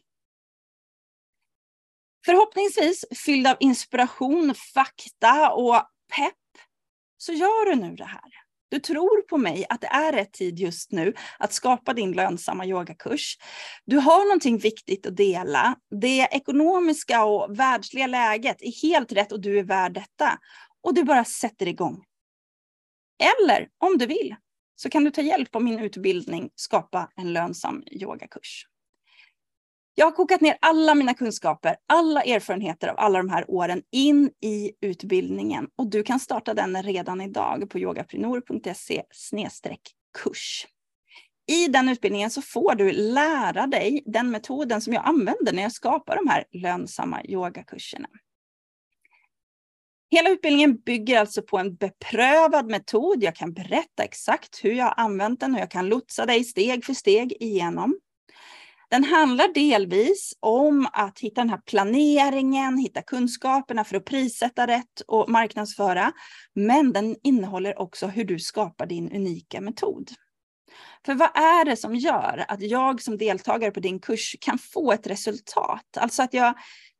Förhoppningsvis fylld av inspiration, fakta och pepp, så gör du nu det här. Du tror på mig att det är rätt tid just nu att skapa din lönsamma yogakurs. Du har någonting viktigt att dela. Det ekonomiska och världsliga läget är helt rätt och du är värd detta. Och du bara sätter igång. Eller om du vill så kan du ta hjälp av min utbildning Skapa en lönsam yogakurs. Jag har kokat ner alla mina kunskaper, alla erfarenheter av alla de här åren in i utbildningen och du kan starta den redan idag på yogaprenor.se kurs. I den utbildningen så får du lära dig den metoden som jag använder när jag skapar de här lönsamma yogakurserna. Hela utbildningen bygger alltså på en beprövad metod. Jag kan berätta exakt hur jag har använt den och jag kan lotsa dig steg för steg igenom. Den handlar delvis om att hitta den här planeringen, hitta kunskaperna för att prissätta rätt och marknadsföra. Men den innehåller också hur du skapar din unika metod. För vad är det som gör att jag som deltagare på din kurs kan få ett resultat? Alltså att jag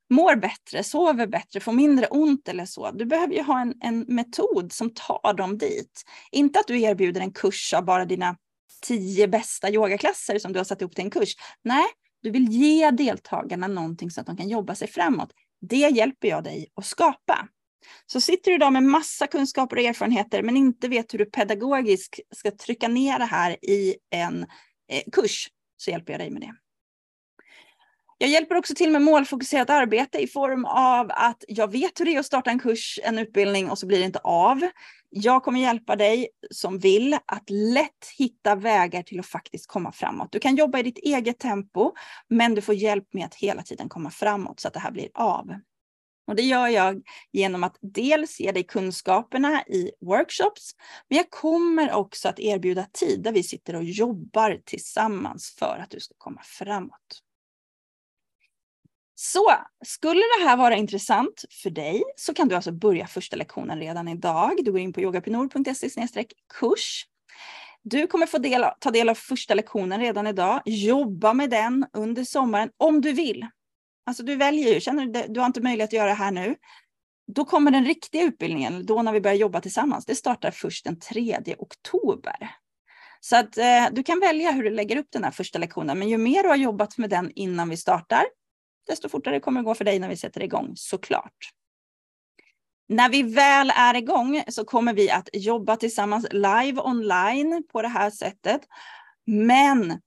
mår bättre, sover bättre, får mindre ont eller så. Du behöver ju ha en, en metod som tar dem dit. Inte att du erbjuder en kurs av bara dina tio bästa yogaklasser som du har satt ihop till en kurs. Nej, du vill ge deltagarna någonting så att de kan jobba sig framåt. Det hjälper jag dig att skapa. Så sitter du idag med massa kunskaper och erfarenheter men inte vet hur du pedagogiskt ska trycka ner det här i en eh, kurs så hjälper jag dig med det. Jag hjälper också till med målfokuserat arbete i form av att jag vet hur det är att starta en kurs, en utbildning och så blir det inte av. Jag kommer hjälpa dig som vill att lätt hitta vägar till att faktiskt komma framåt. Du kan jobba i ditt eget tempo, men du får hjälp med att hela tiden komma framåt så att det här blir av. Och det gör jag genom att dels ge dig kunskaperna i workshops, men jag kommer också att erbjuda tid där vi sitter och jobbar tillsammans för att du ska komma framåt. Så skulle det här vara intressant för dig så kan du alltså börja första lektionen redan idag. Du går in på yogapinor.se kurs. Du kommer få del, ta del av första lektionen redan idag. Jobba med den under sommaren om du vill. Alltså du väljer ju, känner du du har inte möjlighet att göra det här nu. Då kommer den riktiga utbildningen, då när vi börjar jobba tillsammans, det startar först den 3 oktober. Så att eh, du kan välja hur du lägger upp den här första lektionen, men ju mer du har jobbat med den innan vi startar, desto fortare kommer det gå för dig när vi sätter igång, såklart. När vi väl är igång så kommer vi att jobba tillsammans live online på det här sättet. Men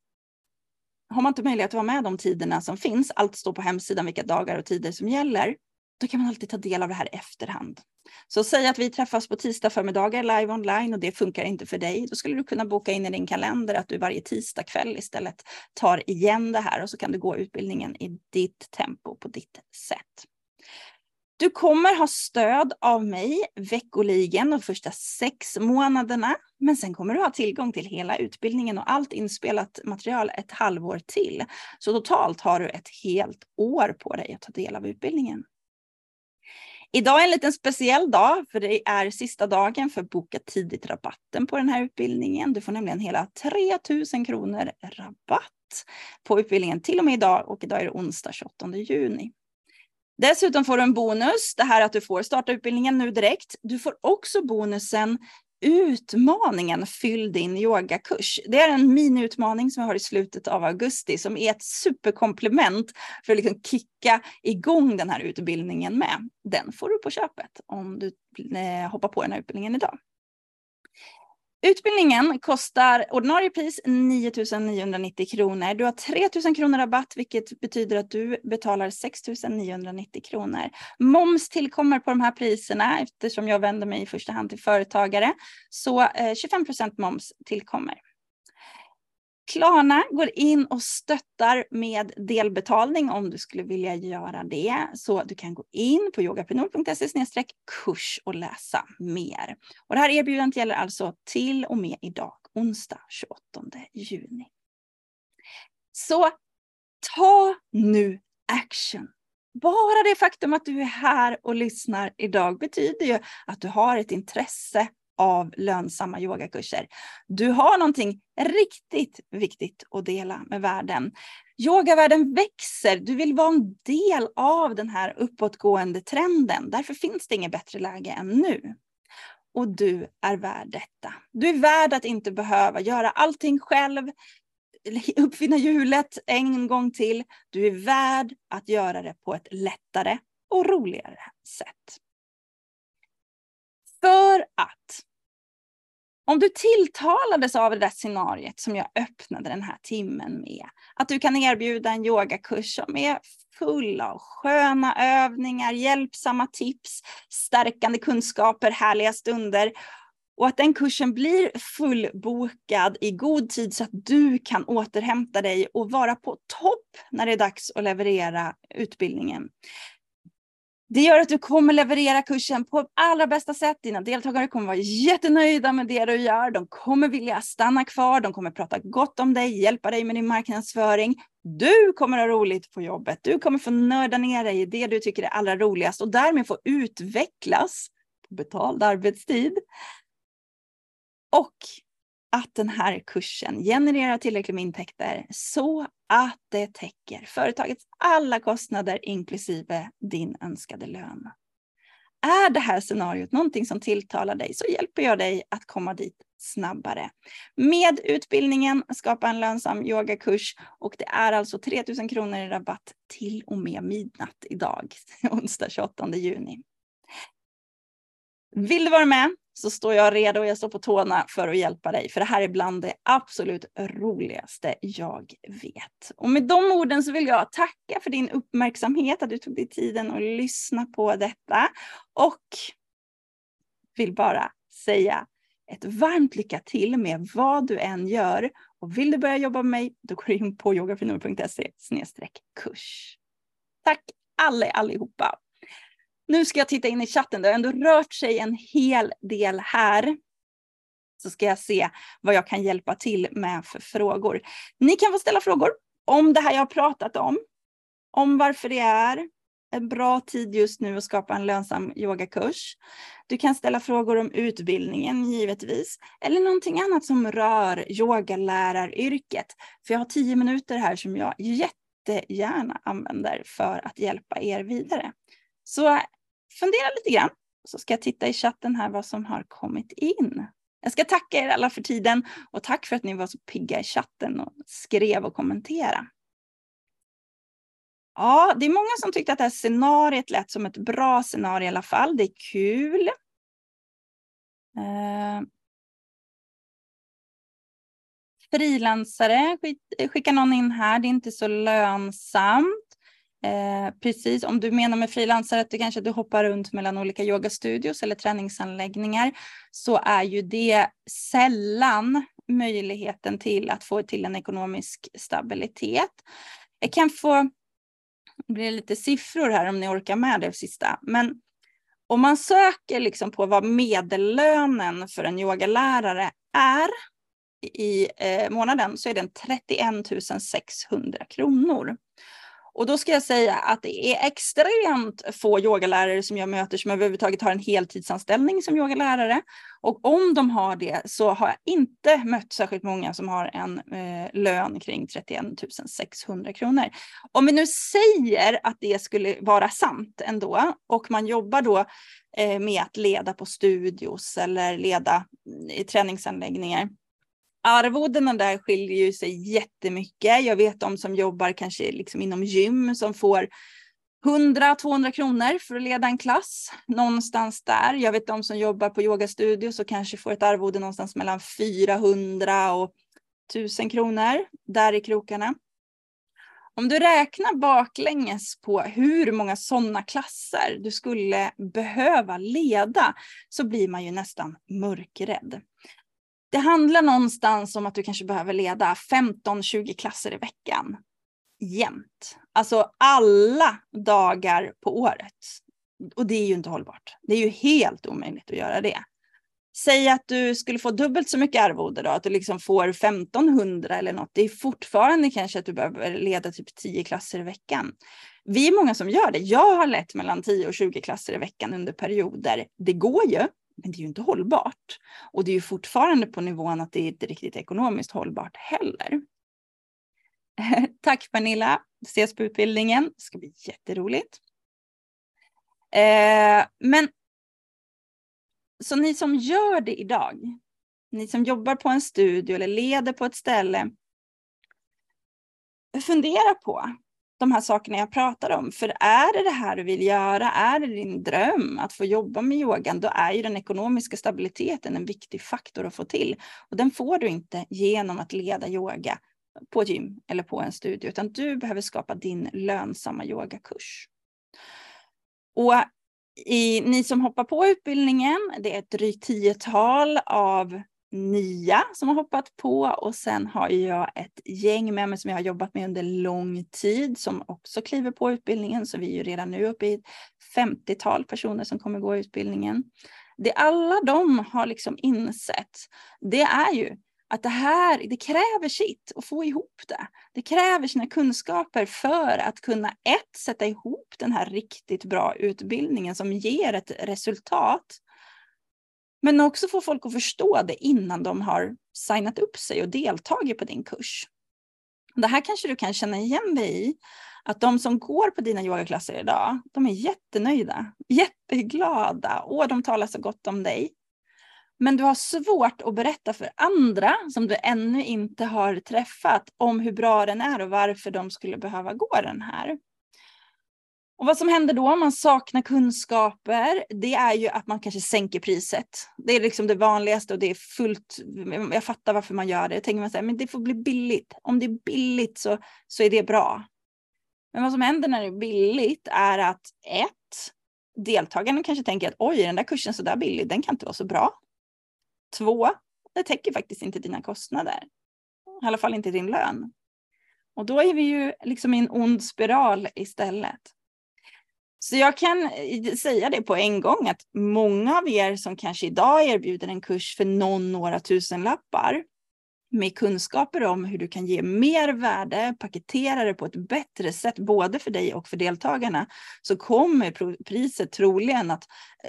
har man inte möjlighet att vara med de tiderna som finns, allt står på hemsidan vilka dagar och tider som gäller, då kan man alltid ta del av det här i efterhand. Så säg att vi träffas på tisdag förmiddagar live online och det funkar inte för dig. Då skulle du kunna boka in i din kalender att du varje tisdag kväll istället tar igen det här och så kan du gå utbildningen i ditt tempo på ditt sätt. Du kommer ha stöd av mig veckoligen de första sex månaderna. Men sen kommer du ha tillgång till hela utbildningen och allt inspelat material ett halvår till. Så totalt har du ett helt år på dig att ta del av utbildningen. Idag är en liten speciell dag för det är sista dagen för Boka tidigt-rabatten på den här utbildningen. Du får nämligen hela 3000 kronor rabatt på utbildningen till och med idag och idag är det onsdag 28 juni. Dessutom får du en bonus, det här att du får starta utbildningen nu direkt. Du får också bonusen utmaningen Fyll din yogakurs. Det är en miniutmaning som vi har i slutet av augusti som är ett superkomplement för att liksom kicka igång den här utbildningen med. Den får du på köpet om du eh, hoppar på den här utbildningen idag. Utbildningen kostar ordinarie pris 9 990 kronor. Du har 3 000 kronor rabatt vilket betyder att du betalar 6 990 kronor. Moms tillkommer på de här priserna eftersom jag vänder mig i första hand till företagare. Så eh, 25 procent moms tillkommer. Klarna går in och stöttar med delbetalning om du skulle vilja göra det. Så du kan gå in på yogaprenor.se kurs och läsa mer. Och det här erbjudandet gäller alltså till och med idag, onsdag 28 juni. Så ta nu action. Bara det faktum att du är här och lyssnar idag betyder ju att du har ett intresse av lönsamma yogakurser. Du har någonting riktigt viktigt att dela med världen. Yogavärlden växer, du vill vara en del av den här uppåtgående trenden. Därför finns det inget bättre läge än nu. Och du är värd detta. Du är värd att inte behöva göra allting själv, uppfinna hjulet en gång till. Du är värd att göra det på ett lättare och roligare sätt. För att om du tilltalades av det där scenariet som jag öppnade den här timmen med, att du kan erbjuda en yogakurs som är full av sköna övningar, hjälpsamma tips, stärkande kunskaper, härliga stunder och att den kursen blir fullbokad i god tid så att du kan återhämta dig och vara på topp när det är dags att leverera utbildningen. Det gör att du kommer leverera kursen på allra bästa sätt. Dina deltagare kommer vara jättenöjda med det du gör. De kommer vilja stanna kvar. De kommer prata gott om dig, hjälpa dig med din marknadsföring. Du kommer ha roligt på jobbet. Du kommer få nörda ner dig i det du tycker är allra roligast och därmed få utvecklas på betald arbetstid. Och att den här kursen genererar tillräckligt med intäkter så att det täcker företagets alla kostnader inklusive din önskade lön. Är det här scenariot någonting som tilltalar dig så hjälper jag dig att komma dit snabbare. Med utbildningen Skapa en lönsam yogakurs och det är alltså 3000 kronor i rabatt till och med midnatt idag, onsdag 28 juni. Vill du vara med så står jag redo och jag står på tårna för att hjälpa dig. För det här är bland det absolut roligaste jag vet. Och med de orden så vill jag tacka för din uppmärksamhet, att du tog dig tiden att lyssna på detta. Och vill bara säga ett varmt lycka till med vad du än gör. Och vill du börja jobba med mig, då går du in på yogafinor.se kurs. Tack alla allihopa nu ska jag titta in i chatten, det har ändå rört sig en hel del här. Så ska jag se vad jag kan hjälpa till med för frågor. Ni kan få ställa frågor om det här jag har pratat om. Om varför det är en bra tid just nu att skapa en lönsam yogakurs. Du kan ställa frågor om utbildningen givetvis, eller någonting annat som rör yogaläraryrket. För jag har tio minuter här som jag jättegärna använder för att hjälpa er vidare. Så fundera lite grann. Så ska jag titta i chatten här vad som har kommit in. Jag ska tacka er alla för tiden och tack för att ni var så pigga i chatten och skrev och kommenterade. Ja, det är många som tyckte att det här scenariet lät som ett bra scenario i alla fall. Det är kul. Eh, frilansare skickar någon in här. Det är inte så lönsamt. Eh, precis, om du menar med frilansare att du kanske du hoppar runt mellan olika yogastudios eller träningsanläggningar så är ju det sällan möjligheten till att få till en ekonomisk stabilitet. Jag kan få, det blir lite siffror här om ni orkar med det sista, men om man söker liksom på vad medellönen för en yogalärare är i eh, månaden så är den 31 600 kronor. Och då ska jag säga att det är extremt få yogalärare som jag möter som överhuvudtaget har en heltidsanställning som yogalärare. Och om de har det så har jag inte mött särskilt många som har en eh, lön kring 31 600 kronor. Om vi nu säger att det skulle vara sant ändå och man jobbar då eh, med att leda på studios eller leda mm, i träningsanläggningar Arvodena där skiljer ju sig jättemycket. Jag vet de som jobbar kanske liksom inom gym som får 100-200 kronor för att leda en klass någonstans där. Jag vet de som jobbar på yogastudio så kanske får ett arvode någonstans mellan 400 och 1000 kronor där i krokarna. Om du räknar baklänges på hur många sådana klasser du skulle behöva leda så blir man ju nästan mörkrädd. Det handlar någonstans om att du kanske behöver leda 15-20 klasser i veckan. Jämt. Alltså alla dagar på året. Och det är ju inte hållbart. Det är ju helt omöjligt att göra det. Säg att du skulle få dubbelt så mycket arvode då, att du liksom får 1500 eller något. Det är fortfarande kanske att du behöver leda typ 10 klasser i veckan. Vi är många som gör det. Jag har lett mellan 10 och 20 klasser i veckan under perioder. Det går ju, men det är ju inte hållbart. Och det är ju fortfarande på nivån att det inte är riktigt ekonomiskt hållbart heller. Tack Pernilla, vi ses på utbildningen. Det ska bli jätteroligt. Eh, men så ni som gör det idag, ni som jobbar på en studio eller leder på ett ställe, fundera på de här sakerna jag pratar om. För är det det här du vill göra, är det din dröm att få jobba med yogan, då är ju den ekonomiska stabiliteten en viktig faktor att få till. Och den får du inte genom att leda yoga på ett gym eller på en studio, utan du behöver skapa din lönsamma yogakurs. Och i, ni som hoppar på utbildningen, det är ett drygt tiotal av nya som har hoppat på och sen har jag ett gäng med mig som jag har jobbat med under lång tid som också kliver på utbildningen. Så vi är ju redan nu uppe i ett 50-tal personer som kommer gå utbildningen. Det alla de har liksom insett, det är ju att det här det kräver sitt att få ihop det. Det kräver sina kunskaper för att kunna ett, sätta ihop den här riktigt bra utbildningen som ger ett resultat. Men också få folk att förstå det innan de har signat upp sig och deltagit på din kurs. Det här kanske du kan känna igen dig i. Att de som går på dina yogaklasser idag, de är jättenöjda, jätteglada och de talar så gott om dig. Men du har svårt att berätta för andra som du ännu inte har träffat om hur bra den är och varför de skulle behöva gå den här. Och vad som händer då om man saknar kunskaper, det är ju att man kanske sänker priset. Det är liksom det vanligaste och det är fullt, jag fattar varför man gör det. Tänker man så här, men det får bli billigt. Om det är billigt så, så är det bra. Men vad som händer när det är billigt är att ett, deltagarna kanske tänker att oj, den där kursen så där billig, den kan inte vara så bra. Två, det täcker faktiskt inte dina kostnader. I alla fall inte din lön. Och då är vi ju liksom i en ond spiral istället. Så jag kan eh, säga det på en gång att många av er som kanske idag erbjuder en kurs för någon några tusen lappar med kunskaper om hur du kan ge mer värde, paketera det på ett bättre sätt, både för dig och för deltagarna, så kommer priset troligen att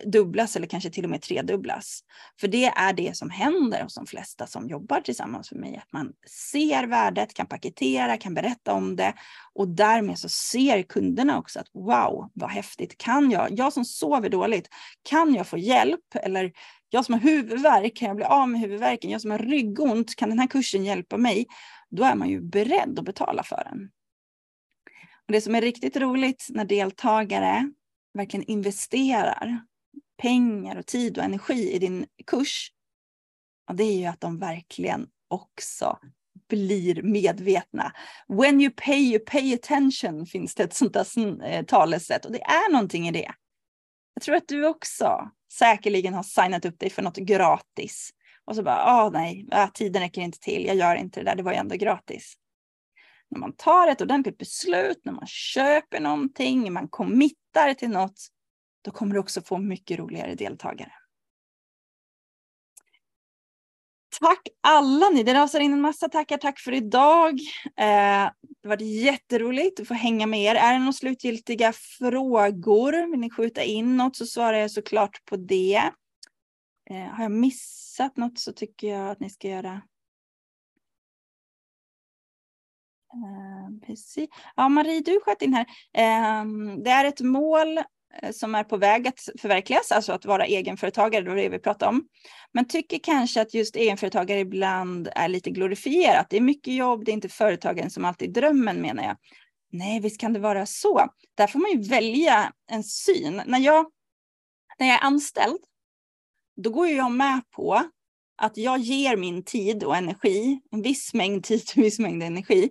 dubblas eller kanske till och med tredubblas. För det är det som händer hos de flesta som jobbar tillsammans med mig, att man ser värdet, kan paketera, kan berätta om det och därmed så ser kunderna också att wow, vad häftigt, kan jag, jag som sover dåligt, kan jag få hjälp eller jag som har huvudvärk, kan jag bli av med huvudvärken? Jag som har ryggont, kan den här kursen hjälpa mig? Då är man ju beredd att betala för den. Och det som är riktigt roligt när deltagare verkligen investerar pengar och tid och energi i din kurs, och det är ju att de verkligen också blir medvetna. When you pay, you pay attention finns det ett sånt där eh, talesätt och det är någonting i det. Jag tror att du också säkerligen har signat upp dig för något gratis. Och så bara, ah nej, ah, tiden räcker inte till, jag gör inte det där, det var ju ändå gratis. När man tar ett ordentligt beslut, när man köper någonting, man committar till något, då kommer du också få mycket roligare deltagare. Tack alla ni, det rasar in en massa tackar. Tack för idag. Eh, det varit jätteroligt att få hänga med er. Är det några slutgiltiga frågor? Vill ni skjuta in något så svarar jag såklart på det. Eh, har jag missat något så tycker jag att ni ska göra Eh, precis. Ja, Marie, du sköt in här. Eh, det är ett mål Eh, som är på väg att förverkligas, alltså att vara egenföretagare, det var det vi pratade om. Men tycker kanske att just egenföretagare ibland är lite glorifierat. Det är mycket jobb, det är inte företagaren som alltid drömmen menar jag. Nej, visst kan det vara så. Där får man ju välja en syn. När jag, när jag är anställd, då går jag med på att jag ger min tid och energi, en viss mängd tid och en viss mängd energi,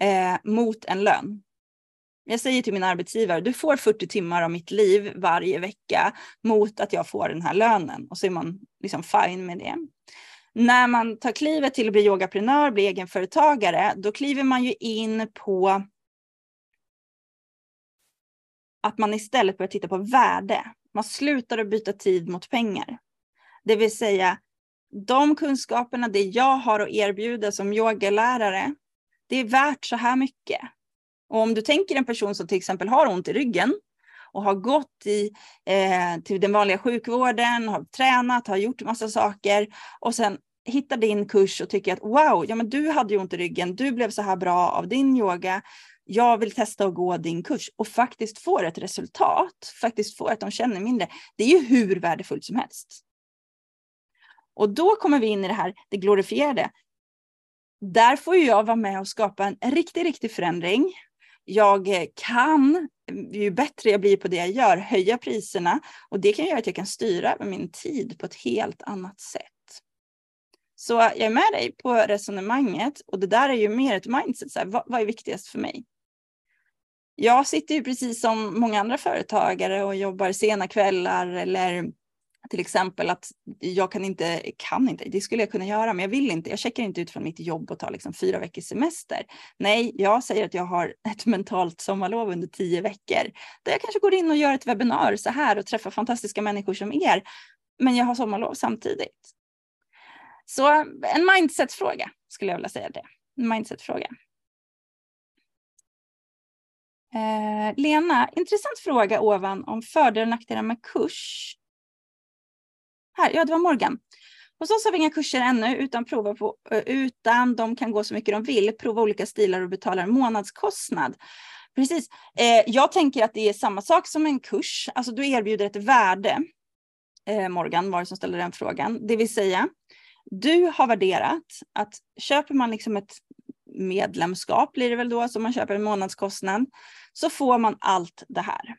eh, mot en lön. Jag säger till min arbetsgivare, du får 40 timmar av mitt liv varje vecka mot att jag får den här lönen. Och så är man liksom fine med det. När man tar klivet till att bli yogaprenör, bli egenföretagare, då kliver man ju in på att man istället börjar titta på värde. Man slutar att byta tid mot pengar. Det vill säga, de kunskaperna, det jag har att erbjuda som yogalärare, det är värt så här mycket. Och om du tänker en person som till exempel har ont i ryggen och har gått i, eh, till den vanliga sjukvården, har tränat, har gjort massa saker och sen hittar din kurs och tycker att wow, ja men du hade ju ont i ryggen, du blev så här bra av din yoga, jag vill testa att gå din kurs och faktiskt får ett resultat, faktiskt får att de känner mindre. Det är ju hur värdefullt som helst. Och då kommer vi in i det här, det glorifierade. Där får jag vara med och skapa en riktig, riktig förändring jag kan, ju bättre jag blir på det jag gör, höja priserna och det kan göra att jag kan styra över min tid på ett helt annat sätt. Så jag är med dig på resonemanget och det där är ju mer ett mindset, så här, vad, vad är viktigast för mig? Jag sitter ju precis som många andra företagare och jobbar sena kvällar eller till exempel att jag kan inte, kan inte, det skulle jag kunna göra, men jag vill inte. Jag checkar inte ut från mitt jobb och tar liksom fyra veckors semester. Nej, jag säger att jag har ett mentalt sommarlov under tio veckor där jag kanske går in och gör ett webbinar så här och träffar fantastiska människor som er. Men jag har sommarlov samtidigt. Så en mindset-fråga skulle jag vilja säga det. En mindset-fråga. Eh, Lena, intressant fråga ovan om fördelar och nackdelar med kurs. Här, ja det var Morgan. Hos oss har vi inga kurser ännu utan, prova på, eh, utan de kan gå så mycket de vill, prova olika stilar och betala en månadskostnad. Precis. Eh, jag tänker att det är samma sak som en kurs. Alltså du erbjuder ett värde. Eh, Morgan var det som ställde den frågan. Det vill säga, du har värderat att köper man liksom ett medlemskap blir det väl då, som man köper en månadskostnad, så får man allt det här.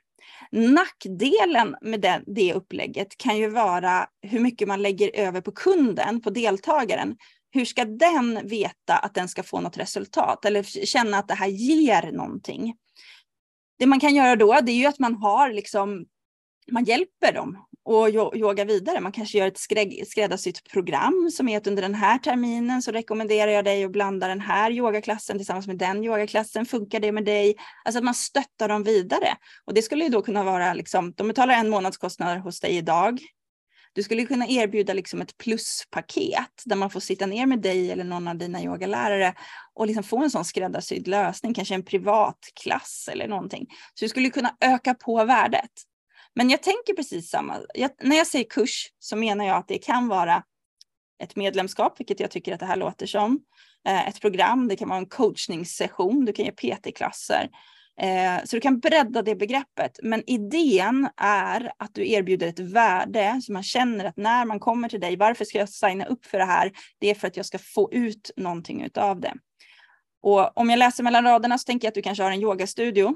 Nackdelen med det, det upplägget kan ju vara hur mycket man lägger över på kunden, på deltagaren. Hur ska den veta att den ska få något resultat eller känna att det här ger någonting? Det man kan göra då, det är ju att man har liksom, man hjälper dem och yoga vidare. Man kanske gör ett skräddarsytt program som är att under den här terminen så rekommenderar jag dig att blanda den här yogaklassen tillsammans med den yogaklassen. Funkar det med dig? Alltså att man stöttar dem vidare. Och det skulle ju då kunna vara liksom, de betalar en månadskostnad hos dig idag. Du skulle kunna erbjuda liksom ett pluspaket där man får sitta ner med dig eller någon av dina yogalärare och liksom få en sån skräddarsydd lösning, kanske en privatklass eller någonting. Så du skulle kunna öka på värdet. Men jag tänker precis samma. Jag, när jag säger kurs så menar jag att det kan vara ett medlemskap, vilket jag tycker att det här låter som. Eh, ett program, det kan vara en coachningssession, du kan ge PT-klasser. Eh, så du kan bredda det begreppet. Men idén är att du erbjuder ett värde så man känner att när man kommer till dig, varför ska jag signa upp för det här? Det är för att jag ska få ut någonting av det. Och om jag läser mellan raderna så tänker jag att du kanske har en yogastudio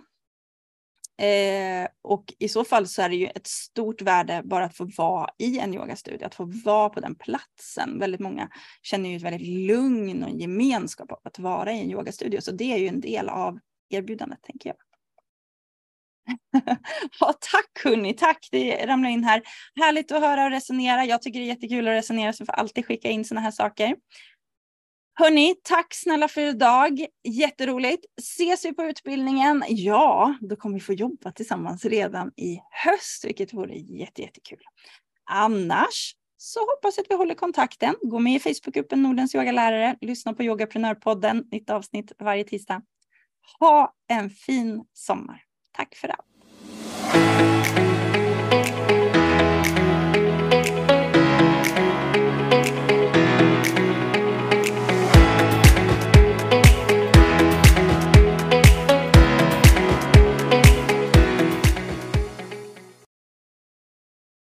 Eh, och i så fall så är det ju ett stort värde bara att få vara i en yogastudio, att få vara på den platsen. Väldigt många känner ju ett väldigt lugn och en gemenskap av att vara i en yogastudio, så det är ju en del av erbjudandet tänker jag. ja, tack hörni, tack. Det ramlar in här. Härligt att höra och resonera. Jag tycker det är jättekul att resonera så får alltid skicka in sådana här saker. Hörni, tack snälla för idag. Jätteroligt. Ses vi på utbildningen? Ja, då kommer vi få jobba tillsammans redan i höst, vilket vore jättejättekul. Annars så hoppas jag att vi håller kontakten. Gå med i Facebookgruppen Nordens yogalärare. Lyssna på Yogaprenörpodden, nytt avsnitt varje tisdag. Ha en fin sommar. Tack för allt.